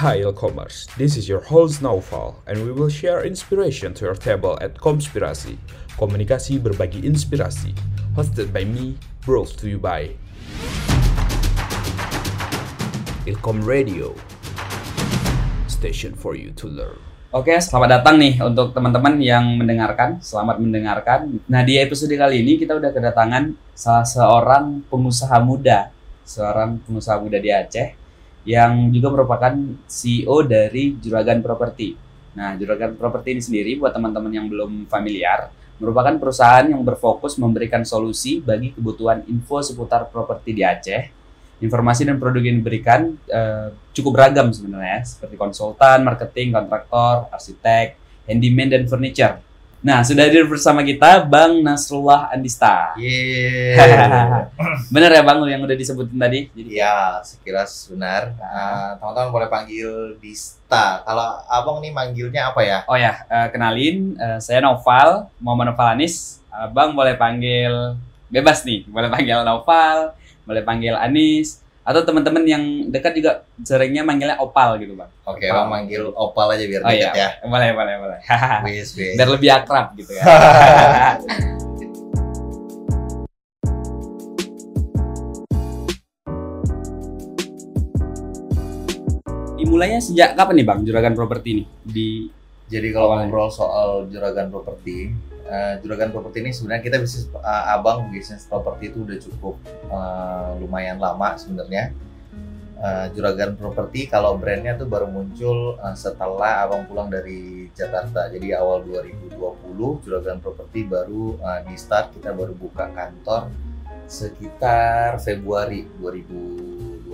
Hi Commerce, this is your host Naufal and we will share inspiration to your table at Konspirasi, komunikasi berbagi inspirasi, hosted by me, brought to you by Ilkom Radio, station for you to learn. Oke, selamat datang nih untuk teman-teman yang mendengarkan. Selamat mendengarkan. Nah, di episode kali ini kita udah kedatangan salah seorang pengusaha muda, seorang pengusaha muda di Aceh yang juga merupakan CEO dari Juragan Property. Nah, Juragan Property ini sendiri buat teman-teman yang belum familiar, merupakan perusahaan yang berfokus memberikan solusi bagi kebutuhan info seputar properti di Aceh informasi dan produk yang diberikan uh, cukup beragam sebenarnya seperti konsultan, marketing, kontraktor, arsitek, handyman dan furniture. Nah, sudah hadir bersama kita Bang Nasrullah Andista. Yeah. Bener ya Bang yang udah disebutin tadi? Jadi ya, sekilas benar. Uh, teman-teman boleh panggil Dista. Kalau Abang nih manggilnya apa ya? Oh ya, uh, kenalin uh, saya Noval, Muhammad Noval Anis. Abang boleh panggil bebas nih, boleh panggil Noval, boleh panggil Anis atau teman-teman yang dekat juga seringnya manggilnya Opal gitu bang. Oke, bang manggil Opal aja biar oh, dekat iya. ya. Boleh, boleh, boleh. Bis, bis. Biar lebih akrab gitu ya. Dimulainya sejak kapan nih bang Juragan Properti ini? Di Jadi kalau ngobrol soal Juragan Properti, uh, Juragan Properti ini sebenarnya kita bisnis uh, abang bisnis properti itu udah cukup uh, lumayan lama sebenarnya. Uh, Juragan Properti kalau brandnya tuh baru muncul uh, setelah abang pulang dari Jakarta. Jadi awal 2020 Juragan Properti baru uh, di start kita baru buka kantor sekitar Februari 2020.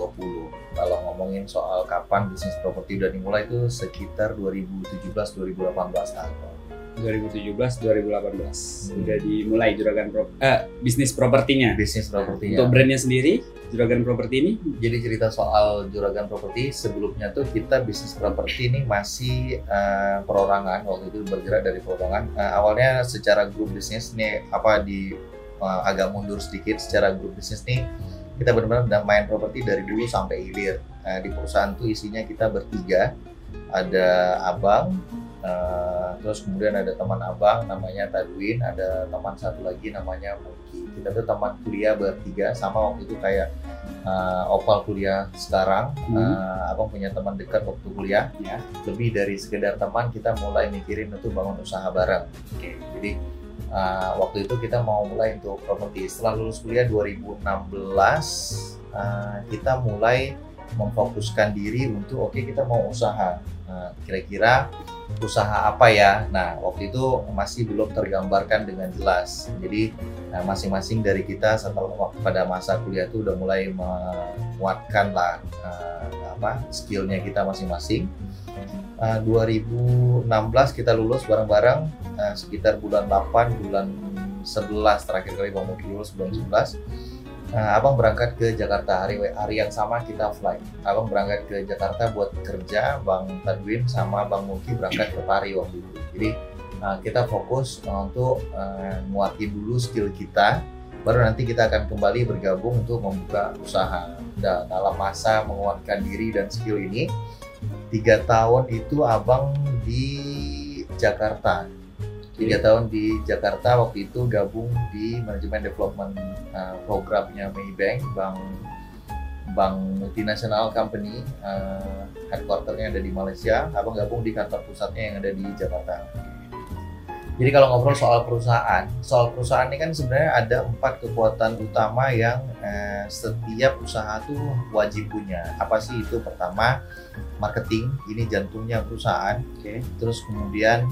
Kalau ngomongin soal kapan bisnis properti udah dimulai itu sekitar 2017-2018 kantor. 2017 2018 hmm. udah dimulai juragan pro eh, bisnis propertinya. Bisnis propertinya. Untuk brandnya sendiri juragan properti ini? Jadi cerita soal juragan properti sebelumnya tuh kita bisnis properti ini masih uh, perorangan waktu itu bergerak dari perorangan. Uh, awalnya secara grup bisnis nih apa di uh, agak mundur sedikit secara grup bisnis nih kita benar-benar main properti dari dulu sampai hilir. Uh, di perusahaan tuh isinya kita bertiga. Ada abang Uh, terus kemudian ada teman abang namanya Tadwin, ada teman satu lagi namanya Muki. Kita tuh teman kuliah bertiga sama waktu itu kayak uh, Opal kuliah sekarang. Hmm. Uh, abang punya teman dekat waktu kuliah. Ya. Lebih dari sekedar teman, kita mulai mikirin untuk bangun usaha bareng. Okay. Jadi uh, waktu itu kita mau mulai untuk properti. Setelah lulus kuliah 2016, uh, kita mulai memfokuskan diri untuk oke okay, kita mau usaha. Nah, kira-kira usaha apa ya? Nah, waktu itu masih belum tergambarkan dengan jelas. Jadi nah, masing-masing dari kita setelah pada masa kuliah itu udah mulai menguatkan lah uh, apa skillnya kita masing-masing. Uh, 2016 kita lulus bareng-bareng uh, sekitar bulan 8 bulan 11 terakhir kali Bang lulus bulan 11 Nah, abang berangkat ke Jakarta hari hari yang sama kita flight. Abang berangkat ke Jakarta buat kerja, Bang Tadwin sama Bang Muki berangkat ke Pari waktu itu. Jadi uh, kita fokus untuk uh, dulu skill kita, baru nanti kita akan kembali bergabung untuk membuka usaha. Dan dalam masa menguatkan diri dan skill ini, tiga tahun itu abang di Jakarta tiga tahun di Jakarta waktu itu gabung di manajemen development uh, programnya Maybank bank bank multinasional company uh, headquarternya ada di Malaysia abang gabung di kantor pusatnya yang ada di Jakarta jadi kalau ngobrol soal perusahaan, soal perusahaan ini kan sebenarnya ada empat kekuatan utama yang eh, setiap usaha tuh wajib punya. Apa sih itu? Pertama, marketing, ini jantungnya perusahaan. Okay. Terus kemudian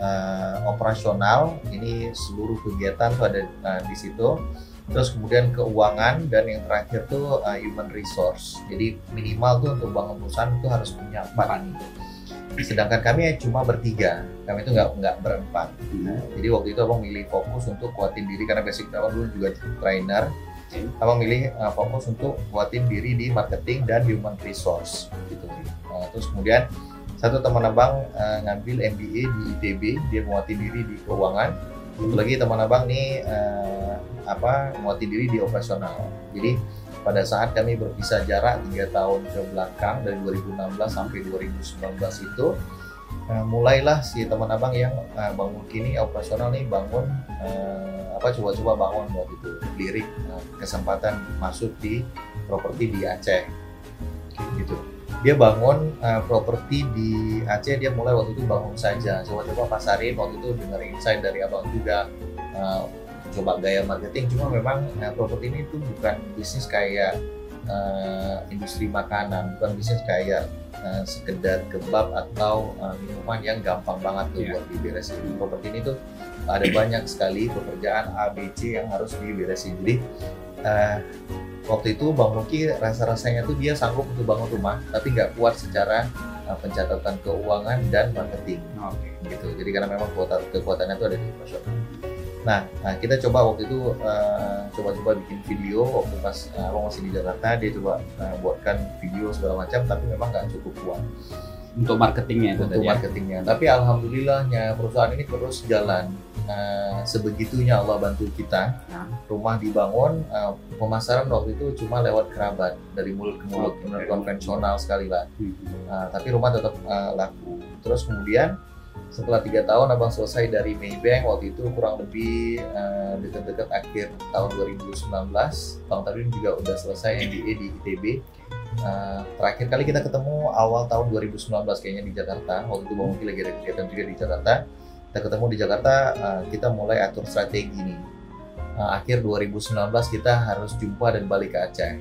uh, operasional ini seluruh kegiatan tuh ada uh, di situ. Terus kemudian keuangan dan yang terakhir tuh uh, human resource. Jadi minimal tuh untuk bangun perusahaan itu harus punya empat. Ini sedangkan kami ya cuma bertiga. Kami itu nggak nggak berempat. Nah, jadi waktu itu abang milih fokus untuk kuatin diri karena basic abang dulu juga trainer. Abang milih uh, fokus untuk kuatin diri di marketing dan human resource gitu. Uh, terus kemudian satu teman abang uh, ngambil MBA di ITB dia menguatkan diri di keuangan. Satu lagi teman abang nih uh, apa menguatkan diri di operasional. Jadi pada saat kami berpisah jarak tiga tahun ke belakang dari 2016 sampai 2019 itu uh, mulailah si teman abang yang uh, bangun kini operasional nih bangun uh, apa coba-coba bangun waktu itu lirik uh, kesempatan masuk di properti di Aceh. Gitu dia bangun uh, properti di Aceh dia mulai waktu itu bangun saja. Coba-coba pasarin waktu itu dengar insight dari abang juga uh, coba gaya marketing. Cuma memang uh, properti ini tuh bukan bisnis kayak uh, industri makanan bukan bisnis kayak uh, sekedar kebab atau uh, minuman yang gampang banget tuh yeah. buat diberesin. Properti ini tuh ada banyak sekali pekerjaan ABC yang harus diberesin. Jadi uh, waktu itu Bang Muki rasa-rasanya tuh dia sanggup untuk bangun rumah tapi nggak kuat secara uh, pencatatan keuangan dan marketing. Okay. gitu. Jadi karena memang kuota kekuatannya itu ada di operasional Nah, nah kita coba waktu itu uh, coba-coba bikin video waktu pas uh, abang masih di Jakarta dia coba uh, buatkan video segala macam tapi memang nggak cukup kuat untuk marketingnya itu untuk tadi ya? marketingnya ya? tapi alhamdulillahnya perusahaan ini terus jalan uh, sebegitunya Allah bantu kita nah. rumah dibangun uh, pemasaran waktu itu cuma lewat kerabat dari mulut ke mulut okay. konvensional sekali lah uh, tapi rumah tetap uh, laku terus kemudian setelah tiga tahun abang selesai dari Maybank waktu itu kurang lebih uh, dekat-dekat akhir tahun 2019 bang Tadwin juga udah selesai MBA di ITB uh, terakhir kali kita ketemu awal tahun 2019 kayaknya di Jakarta. Waktu itu bang Muki lagi ada kegiatan juga di Jakarta. Kita ketemu di Jakarta uh, kita mulai atur strategi nih. Uh, akhir 2019 kita harus jumpa dan balik ke Aceh.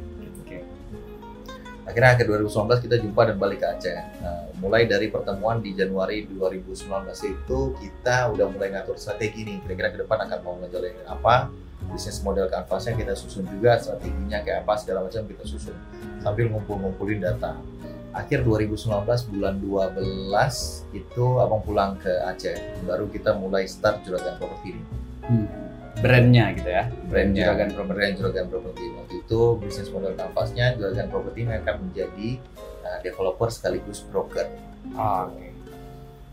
Akhirnya akhir 2019 kita jumpa dan balik ke Aceh. Nah, mulai dari pertemuan di Januari 2019 itu kita udah mulai ngatur strategi nih. Kira-kira ke depan akan mau ngejalanin apa, bisnis model kanvasnya kita susun juga, strateginya kayak apa segala macam kita susun sambil ngumpul-ngumpulin data. Akhir 2019 bulan 12 itu abang pulang ke Aceh. Baru kita mulai start juragan properti ini. Hmm brandnya gitu ya brand Juragan Property brand Juragan Property waktu itu bisnis model kanvasnya Juragan Property akan menjadi uh, developer sekaligus broker oh, okay.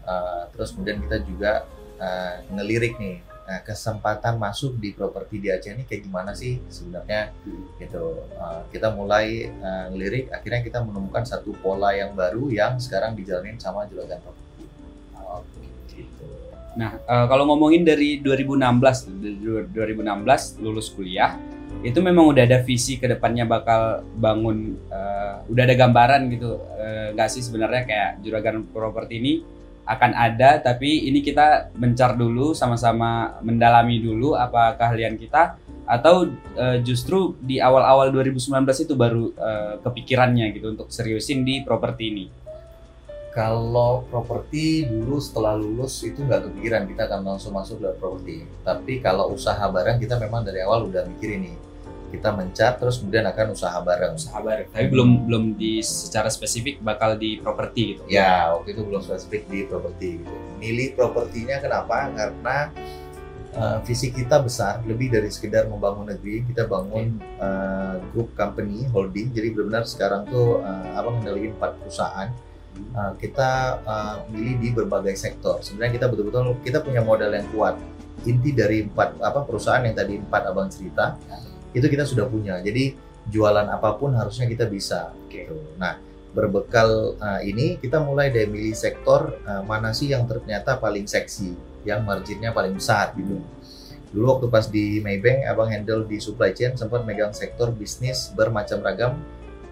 uh, terus kemudian kita juga uh, ngelirik nih Nah, kesempatan masuk di properti di Aceh ini kayak gimana sih sebenarnya gitu. Uh, kita mulai uh, ngelirik, akhirnya kita menemukan satu pola yang baru yang sekarang dijalanin sama Juragan Property. Oh, gitu. Nah, uh, kalau ngomongin dari 2016, 2016 lulus kuliah, itu memang udah ada visi ke depannya bakal bangun, uh, udah ada gambaran gitu, uh, nggak sih sebenarnya kayak juragan properti ini akan ada, tapi ini kita mencar dulu, sama-sama mendalami dulu apa keahlian kita, atau uh, justru di awal-awal 2019 itu baru uh, kepikirannya gitu untuk seriusin di properti ini kalau properti dulu setelah lulus itu nggak kepikiran kita akan langsung masuk ke properti. Tapi kalau usaha bareng kita memang dari awal udah mikir ini. Kita mencat terus kemudian akan usaha bareng. Usaha bareng. Tapi belum belum di secara spesifik bakal di properti gitu. Ya, waktu itu belum spesifik di properti gitu. Milih propertinya kenapa? Karena uh, visi kita besar, lebih dari sekedar membangun negeri. Kita bangun uh, grup company holding. Jadi benar-benar sekarang tuh uh, abang ngendaliin empat perusahaan uh, kita uh, milih di berbagai sektor. Sebenarnya kita betul-betul kita punya modal yang kuat. Inti dari empat apa perusahaan yang tadi empat abang cerita itu kita sudah punya. Jadi jualan apa pun harusnya kita bisa. Gitu. Nah berbekal uh, ini kita mulai dari milih sektor uh, mana sih yang ternyata paling seksi, yang marginnya paling besar gitu. Dulu waktu pas di Maybank, abang handle di supply chain sempat megang sektor bisnis bermacam ragam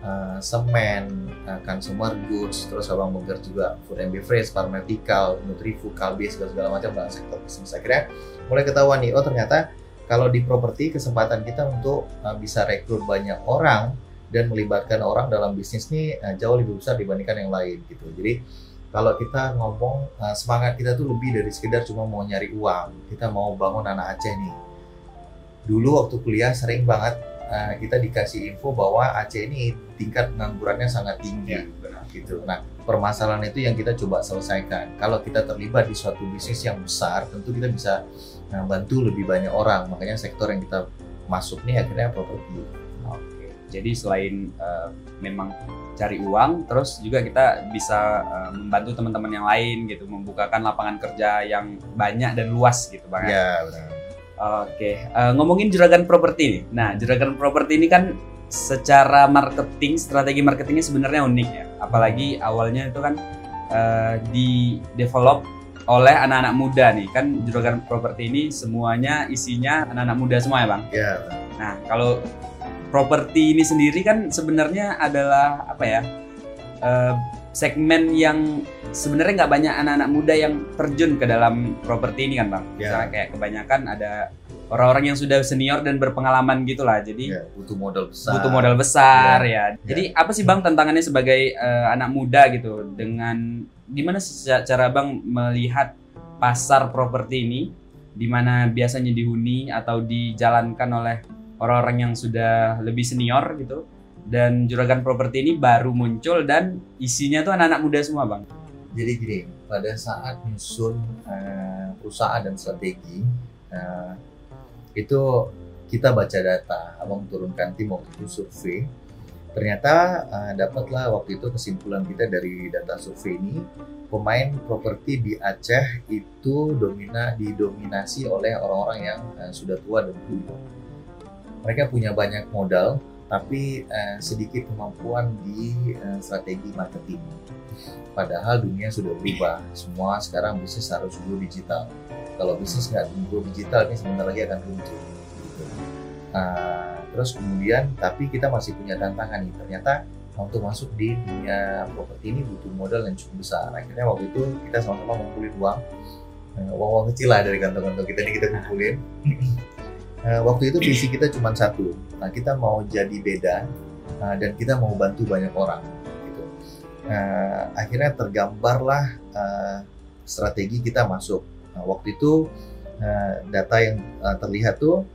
uh, semen, uh, consumer goods, terus abang bekerja juga food and beverage, pharmaceutical, nutrifu, kalbi, segala segala macam dalam sektor bisnis. Akhirnya mulai ketahuan nih, oh ternyata kalau di properti kesempatan kita untuk uh, bisa rekrut banyak orang dan melibatkan orang dalam bisnis ini uh, jauh lebih besar dibandingkan yang lain gitu. Jadi kalau kita ngomong uh, semangat kita tuh lebih dari sekedar cuma mau nyari uang, kita mau bangun anak Aceh nih. Dulu waktu kuliah sering banget uh, kita dikasih info bahwa Aceh ini tingkat penganggurannya sangat tinggi. Ya, benar. Gitu. Nah, permasalahan itu yang kita coba selesaikan. Kalau kita terlibat di suatu bisnis yang besar, tentu kita bisa uh, bantu lebih banyak orang. Makanya sektor yang kita masuk nih akhirnya properti. Oke. Jadi selain uh, memang cari uang, terus juga kita bisa uh, membantu teman-teman yang lain gitu, membukakan lapangan kerja yang banyak dan luas gitu, bang. Ya, iya, benar Oke, uh, ngomongin juragan properti nih. Nah, juragan properti ini kan secara marketing strategi marketingnya sebenarnya unik ya apalagi awalnya itu kan uh, di develop oleh anak-anak muda nih kan juragan properti ini semuanya isinya anak-anak muda semua ya bang Ya, nah kalau properti ini sendiri kan sebenarnya adalah apa ya uh, segmen yang sebenarnya nggak banyak anak-anak muda yang terjun ke dalam properti ini kan bang Ya. Misalnya kayak kebanyakan ada orang-orang yang sudah senior dan berpengalaman gitulah jadi ya, butuh modal besar. butuh modal besar Ya. ya. Jadi apa sih bang tantangannya sebagai eh, anak muda gitu dengan gimana cara bang melihat pasar properti ini di mana biasanya dihuni atau dijalankan oleh orang-orang yang sudah lebih senior gitu dan juragan properti ini baru muncul dan isinya tuh anak-anak muda semua bang. Jadi gini, pada saat nyusun eh, perusahaan dan strategi eh, itu kita baca data, abang turunkan tim waktu itu survei. Ternyata eh, dapatlah waktu itu kesimpulan kita dari data survei ini, pemain properti di Aceh itu domina didominasi oleh orang-orang yang eh, sudah tua dan tua. Mereka punya banyak modal, tapi eh, sedikit kemampuan di eh, strategi marketing. Padahal dunia sudah berubah, semua sekarang bisnis harus go digital. Kalau bisnis nggak go digital ini sebentar lagi akan runtuh. Nah, terus kemudian, tapi kita masih punya tantangan nih. Ternyata untuk masuk di dunia properti ini butuh modal yang cukup besar. Akhirnya waktu itu kita sama-sama ngumpulin uang, Eh, uang-uang kecil lah dari kantong-kantong kita ini kita kumpulin. Eh, waktu itu visi kita cuma satu. Nah, kita mau jadi beda eh, dan kita mau bantu banyak orang. Gitu. Akhirnya tergambarlah strategi kita masuk. Nah, waktu itu data yang terlihat tuh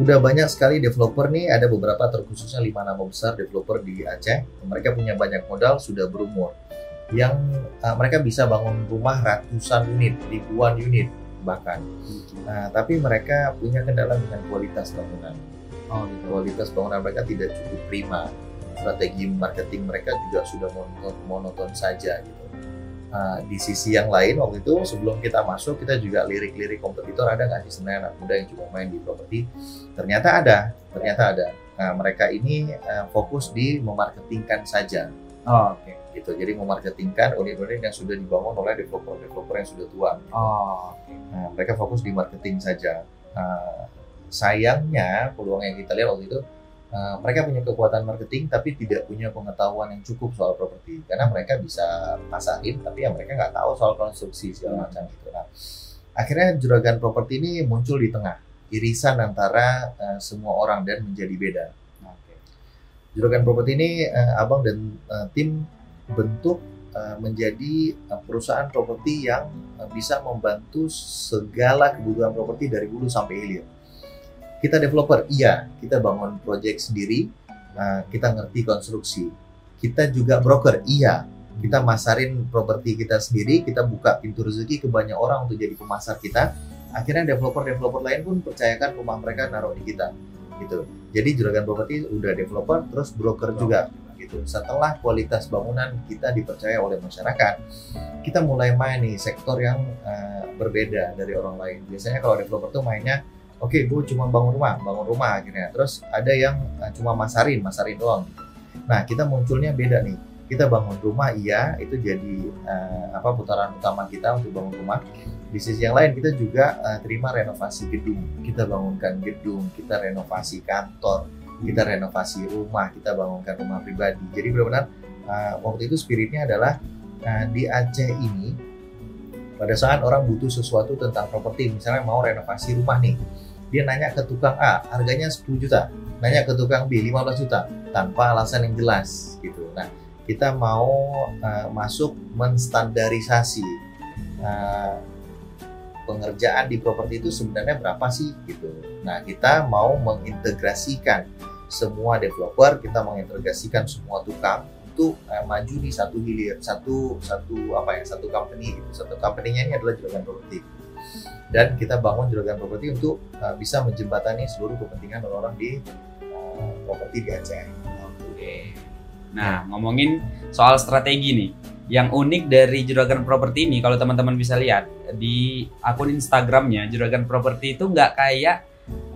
udah banyak sekali developer nih. Ada beberapa terkhususnya lima nama besar developer di Aceh. Mereka punya banyak modal, sudah berumur. Yang eh, mereka bisa bangun rumah ratusan unit, ribuan unit bahkan. Nah, tapi mereka punya kendala dengan kualitas bangunan. Oh gitu. Kualitas bangunan mereka tidak cukup prima. Strategi marketing mereka juga sudah monoton, monoton saja gitu. Nah, di sisi yang lain waktu itu sebelum kita masuk kita juga lirik-lirik kompetitor ada nggak sih sebenarnya anak muda yang juga main di properti? Ternyata ada, ternyata ada. Nah, mereka ini eh, fokus di memarketingkan saja Oh oke. gitu. Jadi memarketingkan unit-unit yang sudah dibangun oleh developer-developer yang sudah tua. Oh. Nah, mereka fokus di marketing saja. Nah, sayangnya peluang yang kita lihat waktu itu uh, mereka punya kekuatan marketing tapi tidak punya pengetahuan yang cukup soal properti karena mereka bisa pasarin tapi ya mereka nggak tahu soal konstruksi segala macam gitu. Nah, akhirnya juragan properti ini muncul di tengah irisan antara uh, semua orang dan menjadi beda. Oke. Juragan properti ini uh, abang dan uh, tim bentuk uh, menjadi uh, perusahaan properti yang uh, bisa membantu segala kebutuhan properti dari hulu sampai hilir. Kita developer, iya, kita bangun project sendiri, uh, kita ngerti konstruksi. Kita juga broker, iya, kita masarin properti kita sendiri, kita buka pintu rezeki ke banyak orang untuk jadi pemasar kita. Akhirnya developer-developer lain pun percayakan rumah mereka naruh di kita, gitu. Jadi juragan properti udah developer, terus broker juga, gitu. Setelah kualitas bangunan kita dipercaya oleh masyarakat, kita mulai main nih sektor yang uh, berbeda dari orang lain. Biasanya kalau developer tuh mainnya, oke, gue cuma bangun rumah, bangun rumah akhirnya. Terus ada yang uh, cuma masarin, masarin doang. Nah, kita munculnya beda nih. Kita bangun rumah, iya, itu jadi uh, apa putaran utama kita untuk bangun rumah. Di sisi yang lain kita juga uh, terima renovasi gedung. Kita bangunkan gedung, kita renovasi kantor, kita renovasi rumah, kita bangunkan rumah pribadi. Jadi benar-benar uh, waktu itu spiritnya adalah uh, di Aceh ini pada saat orang butuh sesuatu tentang properti, misalnya mau renovasi rumah nih, dia nanya ke tukang A, harganya 10 juta, nanya ke tukang B 15 juta, tanpa alasan yang jelas gitu. Nah, kita mau uh, masuk menstandarisasi uh, pengerjaan di properti itu sebenarnya berapa sih gitu. Nah, kita mau mengintegrasikan semua developer, kita mengintegrasikan semua tukang untuk uh, maju di satu hilir, satu satu apa ya, satu company gitu. Satu company-nya ini adalah juragan properti. Dan kita bangun juragan properti untuk uh, bisa menjembatani seluruh kepentingan orang-orang di uh, properti di Aceh. Oke. Nah, ngomongin soal strategi nih. Yang unik dari Juragan Property ini, kalau teman-teman bisa lihat di akun Instagramnya, Juragan Property itu nggak kayak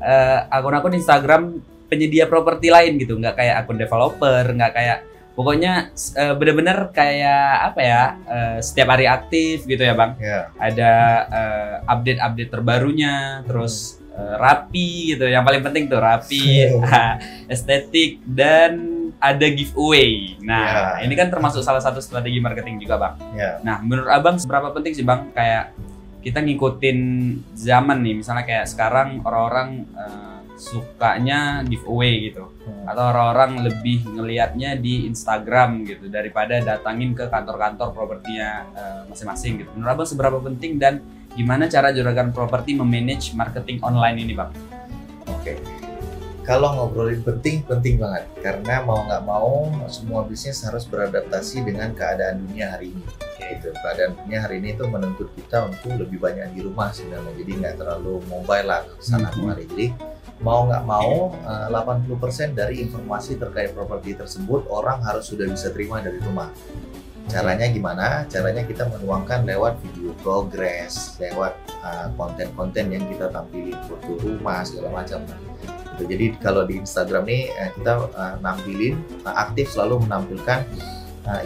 eh, akun-akun Instagram penyedia properti lain gitu nggak kayak akun developer nggak kayak pokoknya uh, bener-bener kayak apa ya uh, setiap hari aktif gitu ya bang Ya. ada uh, update-update terbarunya terus uh, rapi gitu yang paling penting tuh rapi estetik dan ada giveaway nah Ya. ini kan termasuk salah satu strategi marketing juga bang Ya. Nah, menurut abang seberapa penting sih bang kayak kita ngikutin zaman nih, misalnya kayak sekarang orang-orang eh, sukanya giveaway gitu, Hmm. atau orang-orang lebih ngelihatnya di Instagram gitu daripada datangin ke kantor-kantor propertinya eh, masing-masing gitu. Menurut abang seberapa penting dan gimana cara juragan properti memanage marketing online ini bang? Oke. Kalau ngobrolin penting, penting banget. Karena mau nggak mau, semua bisnis harus beradaptasi dengan keadaan dunia hari ini. Gitu. Keadaan dunia hari ini itu menuntut kita untuk lebih banyak di rumah sebenarnya. Jadi nggak terlalu mobile lah sana Mhm. kemari. Jadi mau nggak mau, eh, 80% dari informasi terkait properti tersebut orang harus sudah bisa terima dari rumah. Caranya gimana? Caranya kita menuangkan lewat video progress, lewat uh, konten-konten yang kita tampilin foto rumah segala macam. Gitu. Jadi kalau di Instagram nih eh, kita nampilin aktif selalu menampilkan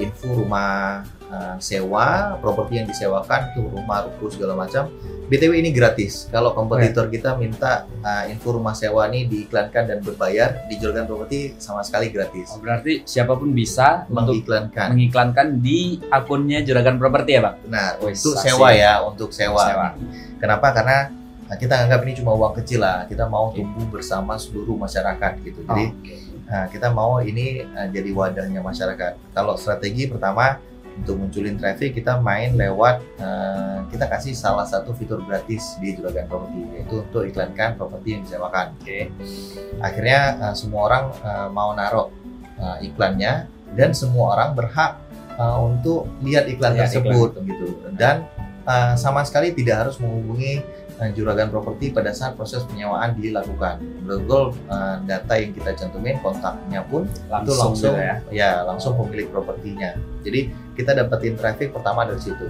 info rumah uh, sewa, properti yang disewakan itu rumah ruko segala macam. BTW ini gratis. Kalau kompetitor kita minta uh, info rumah sewa nih diiklankan dan berbayar di Juragan Properti sama sekali gratis. Oh, berarti siapa pun bisa untuk Mengiklankan. mengiklankan di akunnya juragan properti ya bang? Benar, Wih, untuk asik. sewa ya, untuk sewa. Sewa. Kenapa? Karena nah, kita anggap ini cuma uang kecil lah. Kita mau Oke. tumbuh bersama seluruh masyarakat gitu. Jadi Oh, oke. nah, kita mau ini uh, jadi wadahnya masyarakat. Kalau strategi pertama untuk munculin traffic kita main lewat uh, kita kasih salah satu fitur gratis di Juragan Property yaitu untuk iklankan properti yang disewakan. Oke. Akhirnya uh, semua orang uh, mau naruh uh, iklannya dan semua orang berhak uh, untuk lihat iklan Lihat tersebut gitu dan uh, sama sekali tidak harus menghubungi uh, juragan properti pada saat proses penyewaan dilakukan. Betul uh, data yang kita cantumin kontaknya pun itu langsung, langsung gitu ya. ya langsung pemilik propertinya. Jadi kita dapetin traffic pertama dari situ.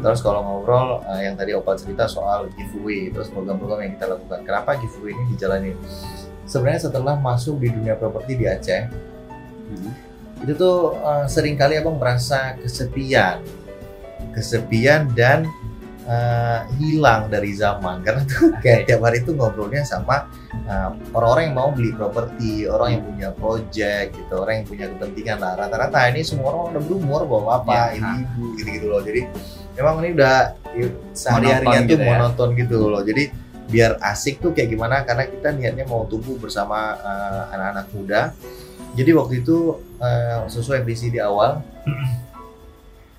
Terus kalau ngobrol uh, yang tadi Opal cerita soal giveaway, terus program-program yang kita lakukan. Kenapa giveaway ini dijalanin? Sebenarnya setelah masuk di dunia properti di Aceh, Hmm. itu tuh uh, sering kali abang merasa kesepian, kesepian dan uh, hilang dari zaman karena tuh kayak tiap hari tuh ngobrolnya sama uh, orang-orang yang mau beli properti, orang yang punya project gitu, orang yang punya kepentingan lah. Rata-rata ini semua orang udah berumur bawa apa, Ya. ibu-ibu gitu-gitu loh. Jadi memang ini udah ya, sehari-harinya tuh gitu ya. monoton gitu loh. Jadi biar asik tuh kayak gimana karena kita niatnya mau tumbuh bersama uh, anak-anak muda. Jadi waktu itu uh, sesuai visi di awal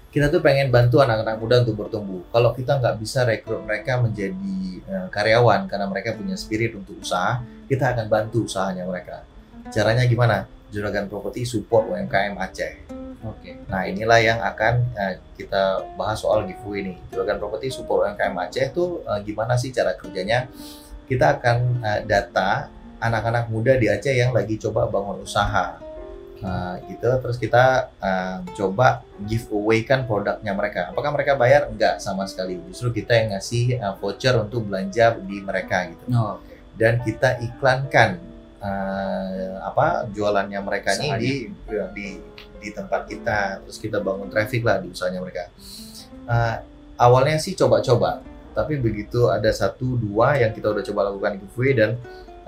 kita tuh pengen bantu anak-anak muda untuk bertumbuh. Kalau kita nggak bisa rekrut mereka menjadi uh, karyawan karena mereka punya spirit untuk usaha, kita akan bantu usahanya mereka. Caranya gimana? Juragan Properti support UMKM Aceh. Oke. Nah inilah yang akan uh, kita bahas soal giveaway ini. Juragan Properti support UMKM Aceh itu uh, gimana sih cara kerjanya? Kita akan uh, data anak-anak muda di Aceh yang lagi coba bangun usaha. Nah, gitu terus kita uh, coba giveaway kan produknya mereka. Apakah mereka bayar? Enggak sama sekali. Justru kita yang ngasih uh, voucher untuk belanja di mereka gitu. Oh, oke. Dan kita iklankan uh, apa jualannya mereka ini di di di tempat kita. Terus kita bangun traffic lah di usahanya mereka. Uh, awalnya sih coba-coba, tapi begitu ada satu dua yang kita udah coba lakukan giveaway dan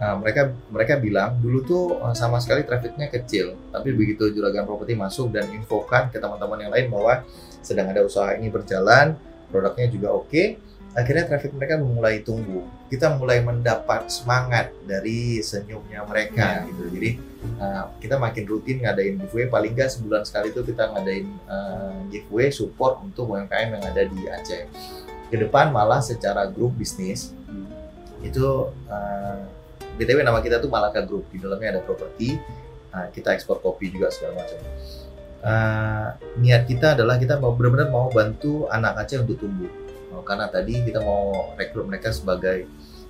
uh, mereka mereka bilang dulu tuh uh, sama sekali trafficnya kecil, tapi begitu juragan properti masuk dan infokan ke teman-teman yang lain bahwa sedang ada usaha ini berjalan, produknya juga oke, akhirnya traffic mereka mulai tumbuh. Kita mulai mendapat semangat dari senyumnya mereka Ya. gitu. Jadi uh, kita makin rutin ngadain giveaway, paling nggak sebulan sekali itu kita ngadain uh, giveaway support untuk UMKM yang ada di Aceh. Ke depan malah secara grup bisnis itu uh, btw nama kita tuh Malaka Group. Di dalamnya ada properti uh, kita ekspor kopi juga segala macam. Uh, niat kita adalah kita mau benar-benar mau bantu anak Aceh untuk tumbuh. Uh, karena tadi kita mau rekrut mereka sebagai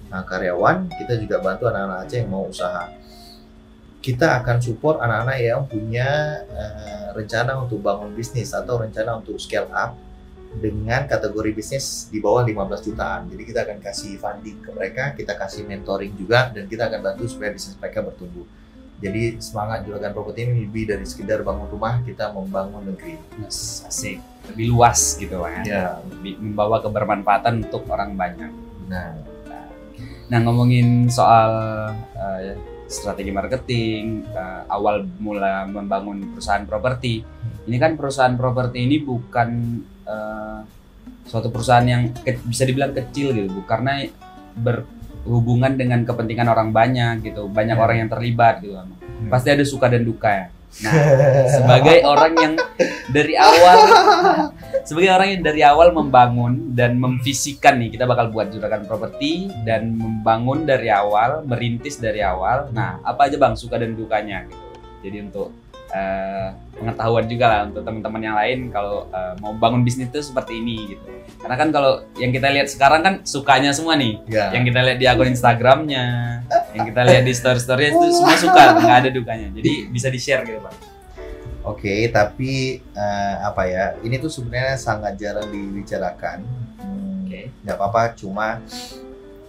uh, karyawan kita juga bantu anak-anak Aceh yang mau usaha. Kita akan support anak-anak yang punya uh, rencana untuk bangun bisnis atau rencana untuk scale up dengan kategori bisnis di bawah 15 jutaan. Jadi kita akan kasih funding ke mereka, kita kasih mentoring juga, dan kita akan bantu supaya bisnis mereka bertumbuh. Jadi semangat juragan properti ini lebih dari sekedar bangun rumah, kita membangun negeri. Yes, asik. Lebih luas gitu ya. Ya, Lebih membawa kebermanfaatan untuk orang banyak. nah Nah ngomongin soal eh, strategi marketing, eh, awal mula membangun perusahaan properti, ini kan perusahaan properti ini bukan eh, suatu perusahaan yang ke- bisa dibilang kecil gitu, Bu, karena berhubungan dengan kepentingan orang banyak gitu, banyak Ya. orang yang terlibat gitu. Hmm. Pasti ada suka dan duka ya. Nah, sebagai orang yang dari awal sebagai orang yang dari awal membangun dan memvisikan nih kita bakal buat juragan properti dan membangun dari awal merintis dari awal nah apa aja bang suka dan dukanya gitu jadi untuk eh, pengetahuan juga lah untuk teman-teman yang lain kalau eh, mau bangun bisnis itu seperti ini gitu karena kan kalau yang kita lihat sekarang kan sukanya semua nih ya. yang kita lihat di akun Instagramnya yang kita lihat di story-story itu semua suka nggak ada dukanya jadi bisa di share gitu bang Oke, tapi eh, apa ya? Ini tuh sebenarnya sangat jarang dibicarakan. Hmm, Oke. nggak apa-apa, cuma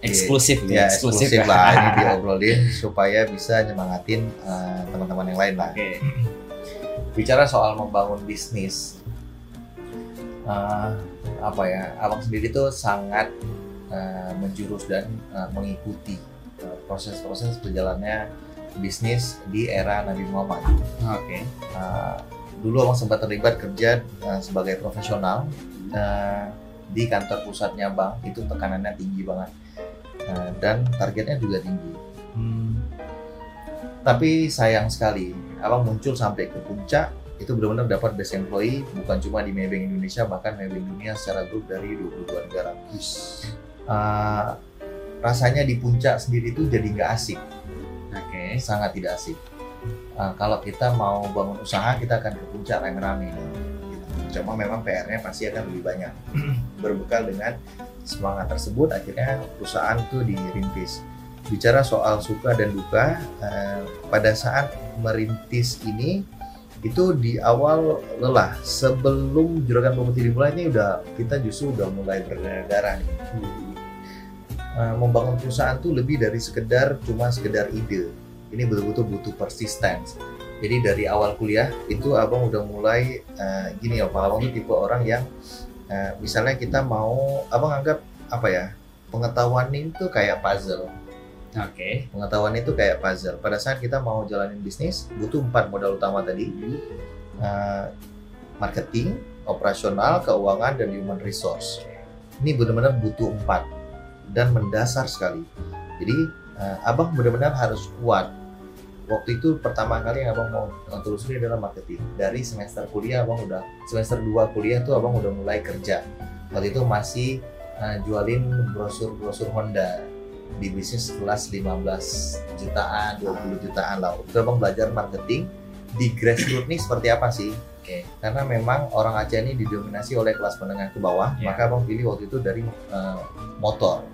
eksklusif gitu ya eksklusif lah ini diobrolin supaya bisa nyemangatin eh, teman-teman yang lain lah. oke Bicara soal membangun bisnis, eh, apa ya? Abang sendiri tuh sangat eh, menjurus dan eh, mengikuti eh, proses-proses berjalannya bisnis di era Nabi Muhammad. oke Uh, dulu abang sempat terlibat kerja uh, sebagai profesional uh, di kantor pusatnya bank itu tekanannya tinggi banget Uh, dan targetnya juga tinggi. Tapi sayang sekali, abang muncul sampai ke puncak itu benar-benar dapat best employee bukan cuma di Maybank Indonesia bahkan Maybank dunia secara grup dari 22 negara. Uh, rasanya di puncak sendiri itu jadi nggak asik oke sangat tidak asik. Uh, kalau kita mau bangun usaha, kita akan ke puncak rame-rame. Gitu. Cuma memang PR-nya pasti akan lebih banyak. Berbekal dengan semangat tersebut, akhirnya perusahaan itu dirintis. Bicara soal suka dan duka, uh, pada saat merintis ini, itu di awal lelah. Sebelum juragan dimulai ini udah kita justru udah mulai berdarah nih. Uh, membangun perusahaan tuh lebih dari sekedar cuma sekedar ide ini betul-betul butuh persistence. Jadi dari awal kuliah itu abang udah mulai eh, gini ya, Pak abang tuh tipe orang yang eh, misalnya kita mau, abang anggap apa ya pengetahuan itu kayak puzzle. oke Pengetahuan itu kayak puzzle. Pada saat kita mau jalanin bisnis butuh empat modal utama tadi, Eh, marketing, operasional, keuangan dan human resource. Ini benar-benar butuh empat dan mendasar sekali. Jadi eh, abang benar-benar harus kuat waktu itu pertama kali yang abang mau telusuri adalah marketing. Dari semester kuliah abang udah semester 2 kuliah tuh abang udah mulai kerja. Waktu itu masih uh, jualin brosur-brosur Honda. Di bisnis kelas 15 jutaan 20 jutaan lah. Itu abang belajar marketing. Di grassroots nih seperti apa sih? Oke. karena memang orang Aceh ini didominasi oleh kelas menengah ke bawah Ya. maka abang pilih waktu itu dari uh, motor.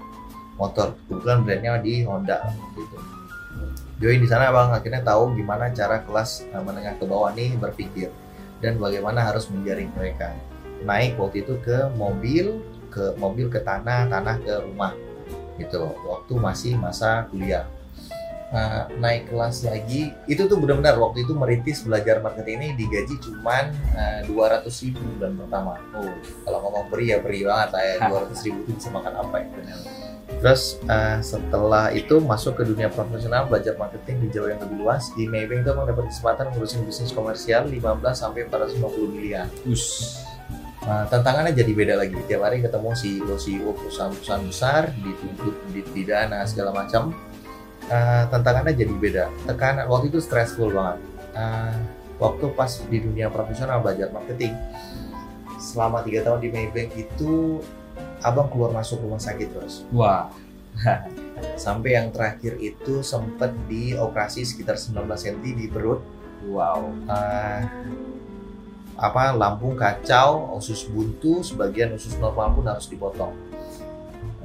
Motor. Kebetulan brandnya di Honda gitu join di sana abang akhirnya tahu gimana cara kelas uh, menengah ke bawah nih berpikir dan bagaimana harus menjaring mereka. Naik waktu itu ke mobil ke mobil ke tanah tanah ke rumah. Gitu waktu masih masa kuliah Nah, naik kelas lagi itu tuh benar-benar waktu itu merintis belajar marketing ini digaji cuman dua ratus ribu bulan pertama oh kalau ngomong beri ya beri banget lah ya dua ratus ribu itu bisa makan apa ya Terus eh, setelah itu masuk ke dunia profesional belajar marketing di jauh yang lebih luas di Maybank itu emang dapat kesempatan ngurusin bisnis komersial 15 sampai 450 miliar. us Nah, tantangannya jadi beda lagi. Tiap hari ketemu CEO CEO perusahaan-perusahaan besar dituntut di segala macam. Eh, tantangannya jadi beda. Tekanan waktu itu stressful banget. Eh, waktu pas di dunia profesional belajar marketing selama tiga tahun di Maybank itu abang keluar masuk rumah sakit terus wah. Sampai yang terakhir itu sempat dioperasi sekitar 19 cm di perut. Wow. Eh, apa lambung kacau usus buntu sebagian usus normal pun harus dipotong.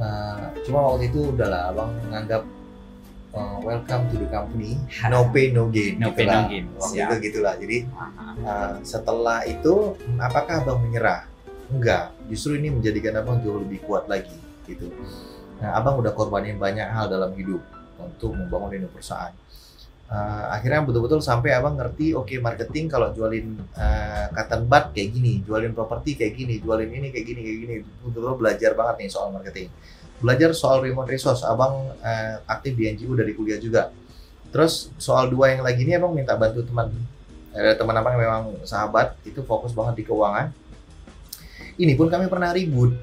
Eh, cuma waktu itu udahlah abang menganggap eh, welcome to the company. No pain no gain No pain, gitulah. no gain. waktu Siap. itu gitulah jadi eh, setelah itu apakah abang menyerah? Enggak. Justru ini menjadikan abang jauh lebih kuat lagi gitu. Nah abang udah korbanin banyak hal dalam hidup untuk membangun ini perusahaan. Uh, akhirnya betul-betul sampai abang ngerti oke okay, marketing kalau jualin uh, cotton bud kayak gini jualin properti kayak gini jualin ini kayak gini kayak gini. Betul-betul belajar banget nih soal marketing belajar soal remote resource abang uh, aktif di NGO dari kuliah juga terus soal dua yang lagi ini abang minta bantu teman ada teman abang yang memang sahabat itu fokus banget di keuangan ini pun kami pernah ribut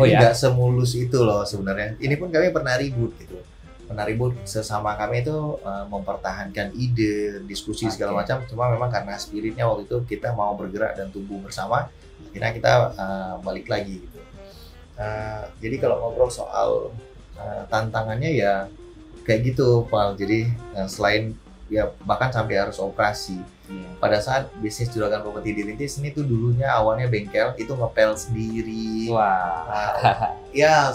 Oh ya? nggak semulus itu loh sebenarnya. Ini pun kami pernah ribut gitu. Pernah ribut sesama kami itu uh, mempertahankan ide, diskusi segala Oke. macam. Cuma memang karena spiritnya waktu itu kita mau bergerak dan tumbuh bersama, akhirnya kita uh, balik lagi gitu. Uh, jadi kalau ngobrol soal uh, tantangannya ya kayak gitu, Pak. Jadi uh, selain ya bahkan sampai harus operasi Iya. pada saat bisnis juragan properti dirintis ini tuh dulunya awalnya bengkel itu ngepel sendiri Wah. Nah, ya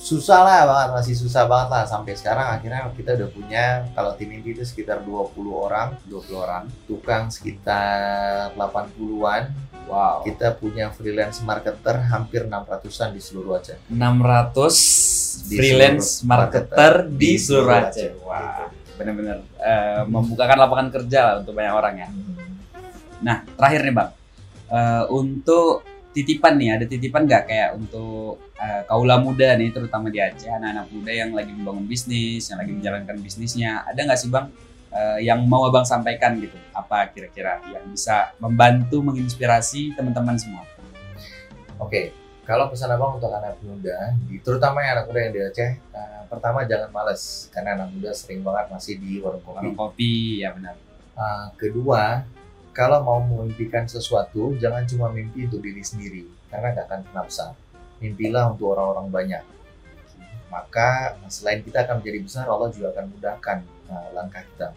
susah lah banget masih susah banget lah sampai sekarang akhirnya kita udah punya kalau tim inti itu sekitar 20 orang 20 orang. tukang sekitar 80-an Wow. kita punya freelance marketer hampir 600-an di seluruh Aceh 600 Di freelance seluruh marketer marketer di seluruh Aceh. Aceh. Wah, benar-benar eh, membukakan lapangan kerja lah untuk banyak orang ya. Nah, terakhir nih bang, Eh, untuk titipan nih, ada titipan nggak kayak untuk eh, kaula muda nih, terutama di Aceh, anak-anak muda yang lagi membangun bisnis, yang lagi menjalankan bisnisnya, ada nggak sih bang eh, yang mau abang sampaikan gitu? Apa kira-kira yang bisa membantu menginspirasi teman-teman semua? Oke, kalau pesan abang untuk anak muda, terutama yang anak muda yang di Aceh, eh, pertama jangan males karena anak muda sering banget masih di warung kopi. Warung kopi, ya benar. Uh, kedua, kalau mau memimpikan sesuatu, jangan cuma mimpi untuk diri sendiri, karena nggak akan besar. Mimpilah untuk orang-orang banyak. Maka selain kita akan menjadi besar, Allah juga akan mudahkan uh, langkah kita.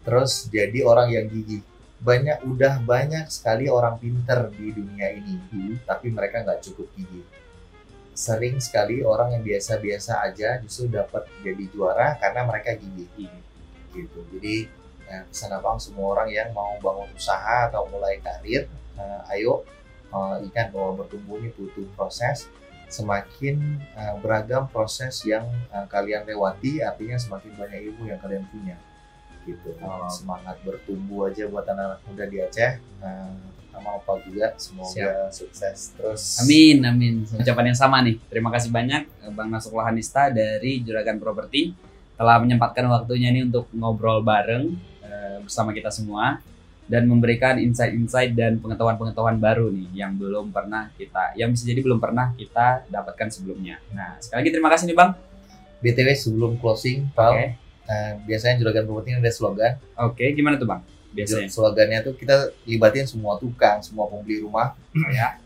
Terus jadi orang yang gigih. Banyak, udah banyak sekali orang pinter di dunia ini, tapi mereka nggak cukup gigih. Sering sekali orang yang biasa-biasa aja justru dapat jadi juara karena mereka gigih gitu. Jadi eh, pesan abang semua orang yang mau bangun usaha atau mulai karir, eh, ayo eh, ingat bahwa bertumbuh ini butuh proses. Semakin eh, beragam proses yang eh, kalian lewati, artinya semakin banyak ilmu yang kalian punya. Gitu. Oh. Semangat bertumbuh aja buat anak-anak muda di Aceh. Eh, sama Opa juga, semoga sukses terus. Amin, amin. Ucapan yang sama nih. Terima kasih banyak Bang Nasrul Hanista dari Juragan Properti telah menyempatkan waktunya nih untuk ngobrol bareng bersama kita semua dan memberikan insight-insight dan pengetahuan-pengetahuan baru nih yang belum pernah kita, yang bisa jadi belum pernah kita dapatkan sebelumnya. Nah, sekali lagi terima kasih nih Bang. BTW sebelum closing, Oke, Pal, eh, biasanya Juragan Properti ini ada slogan. oke, gimana tuh Bang? Biasanya. slogannya tuh kita libatin semua tukang, semua pembeli rumah. ya.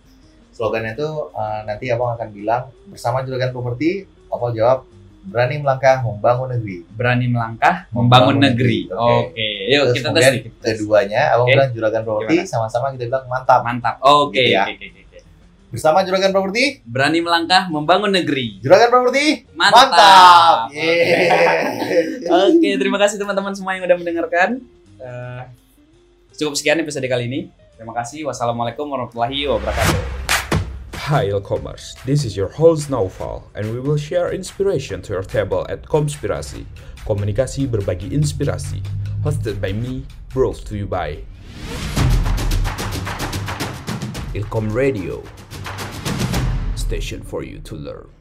Slogannya tuh uh, nanti abang akan bilang bersama juragan properti, apa jawab berani melangkah membangun negeri. Berani melangkah, membangun, Membangun negeri. negeri. Oke. Oke, yuk Terus kita tes kita. Keduanya abang Oke. bilang juragan properti, sama-sama kita bilang mantap. Mantap. Oke, Gitu ya. oke, oke, oke. Bersama juragan properti, Berani melangkah, membangun negeri. juragan properti, Mantap. mantap. Oke. Yeay. Oke, terima kasih teman-teman semua yang udah mendengarkan. Eh, cukup sekian episode kali ini. Terima kasih. Wassalamualaikum warahmatullahi wabarakatuh. Hi e-commerce, this is your host Naufal and we will share inspiration to your table at Komspirasi. Komunikasi berbagi inspirasi. Hosted by me, brought to you by Ilkom Radio. Station for you to learn.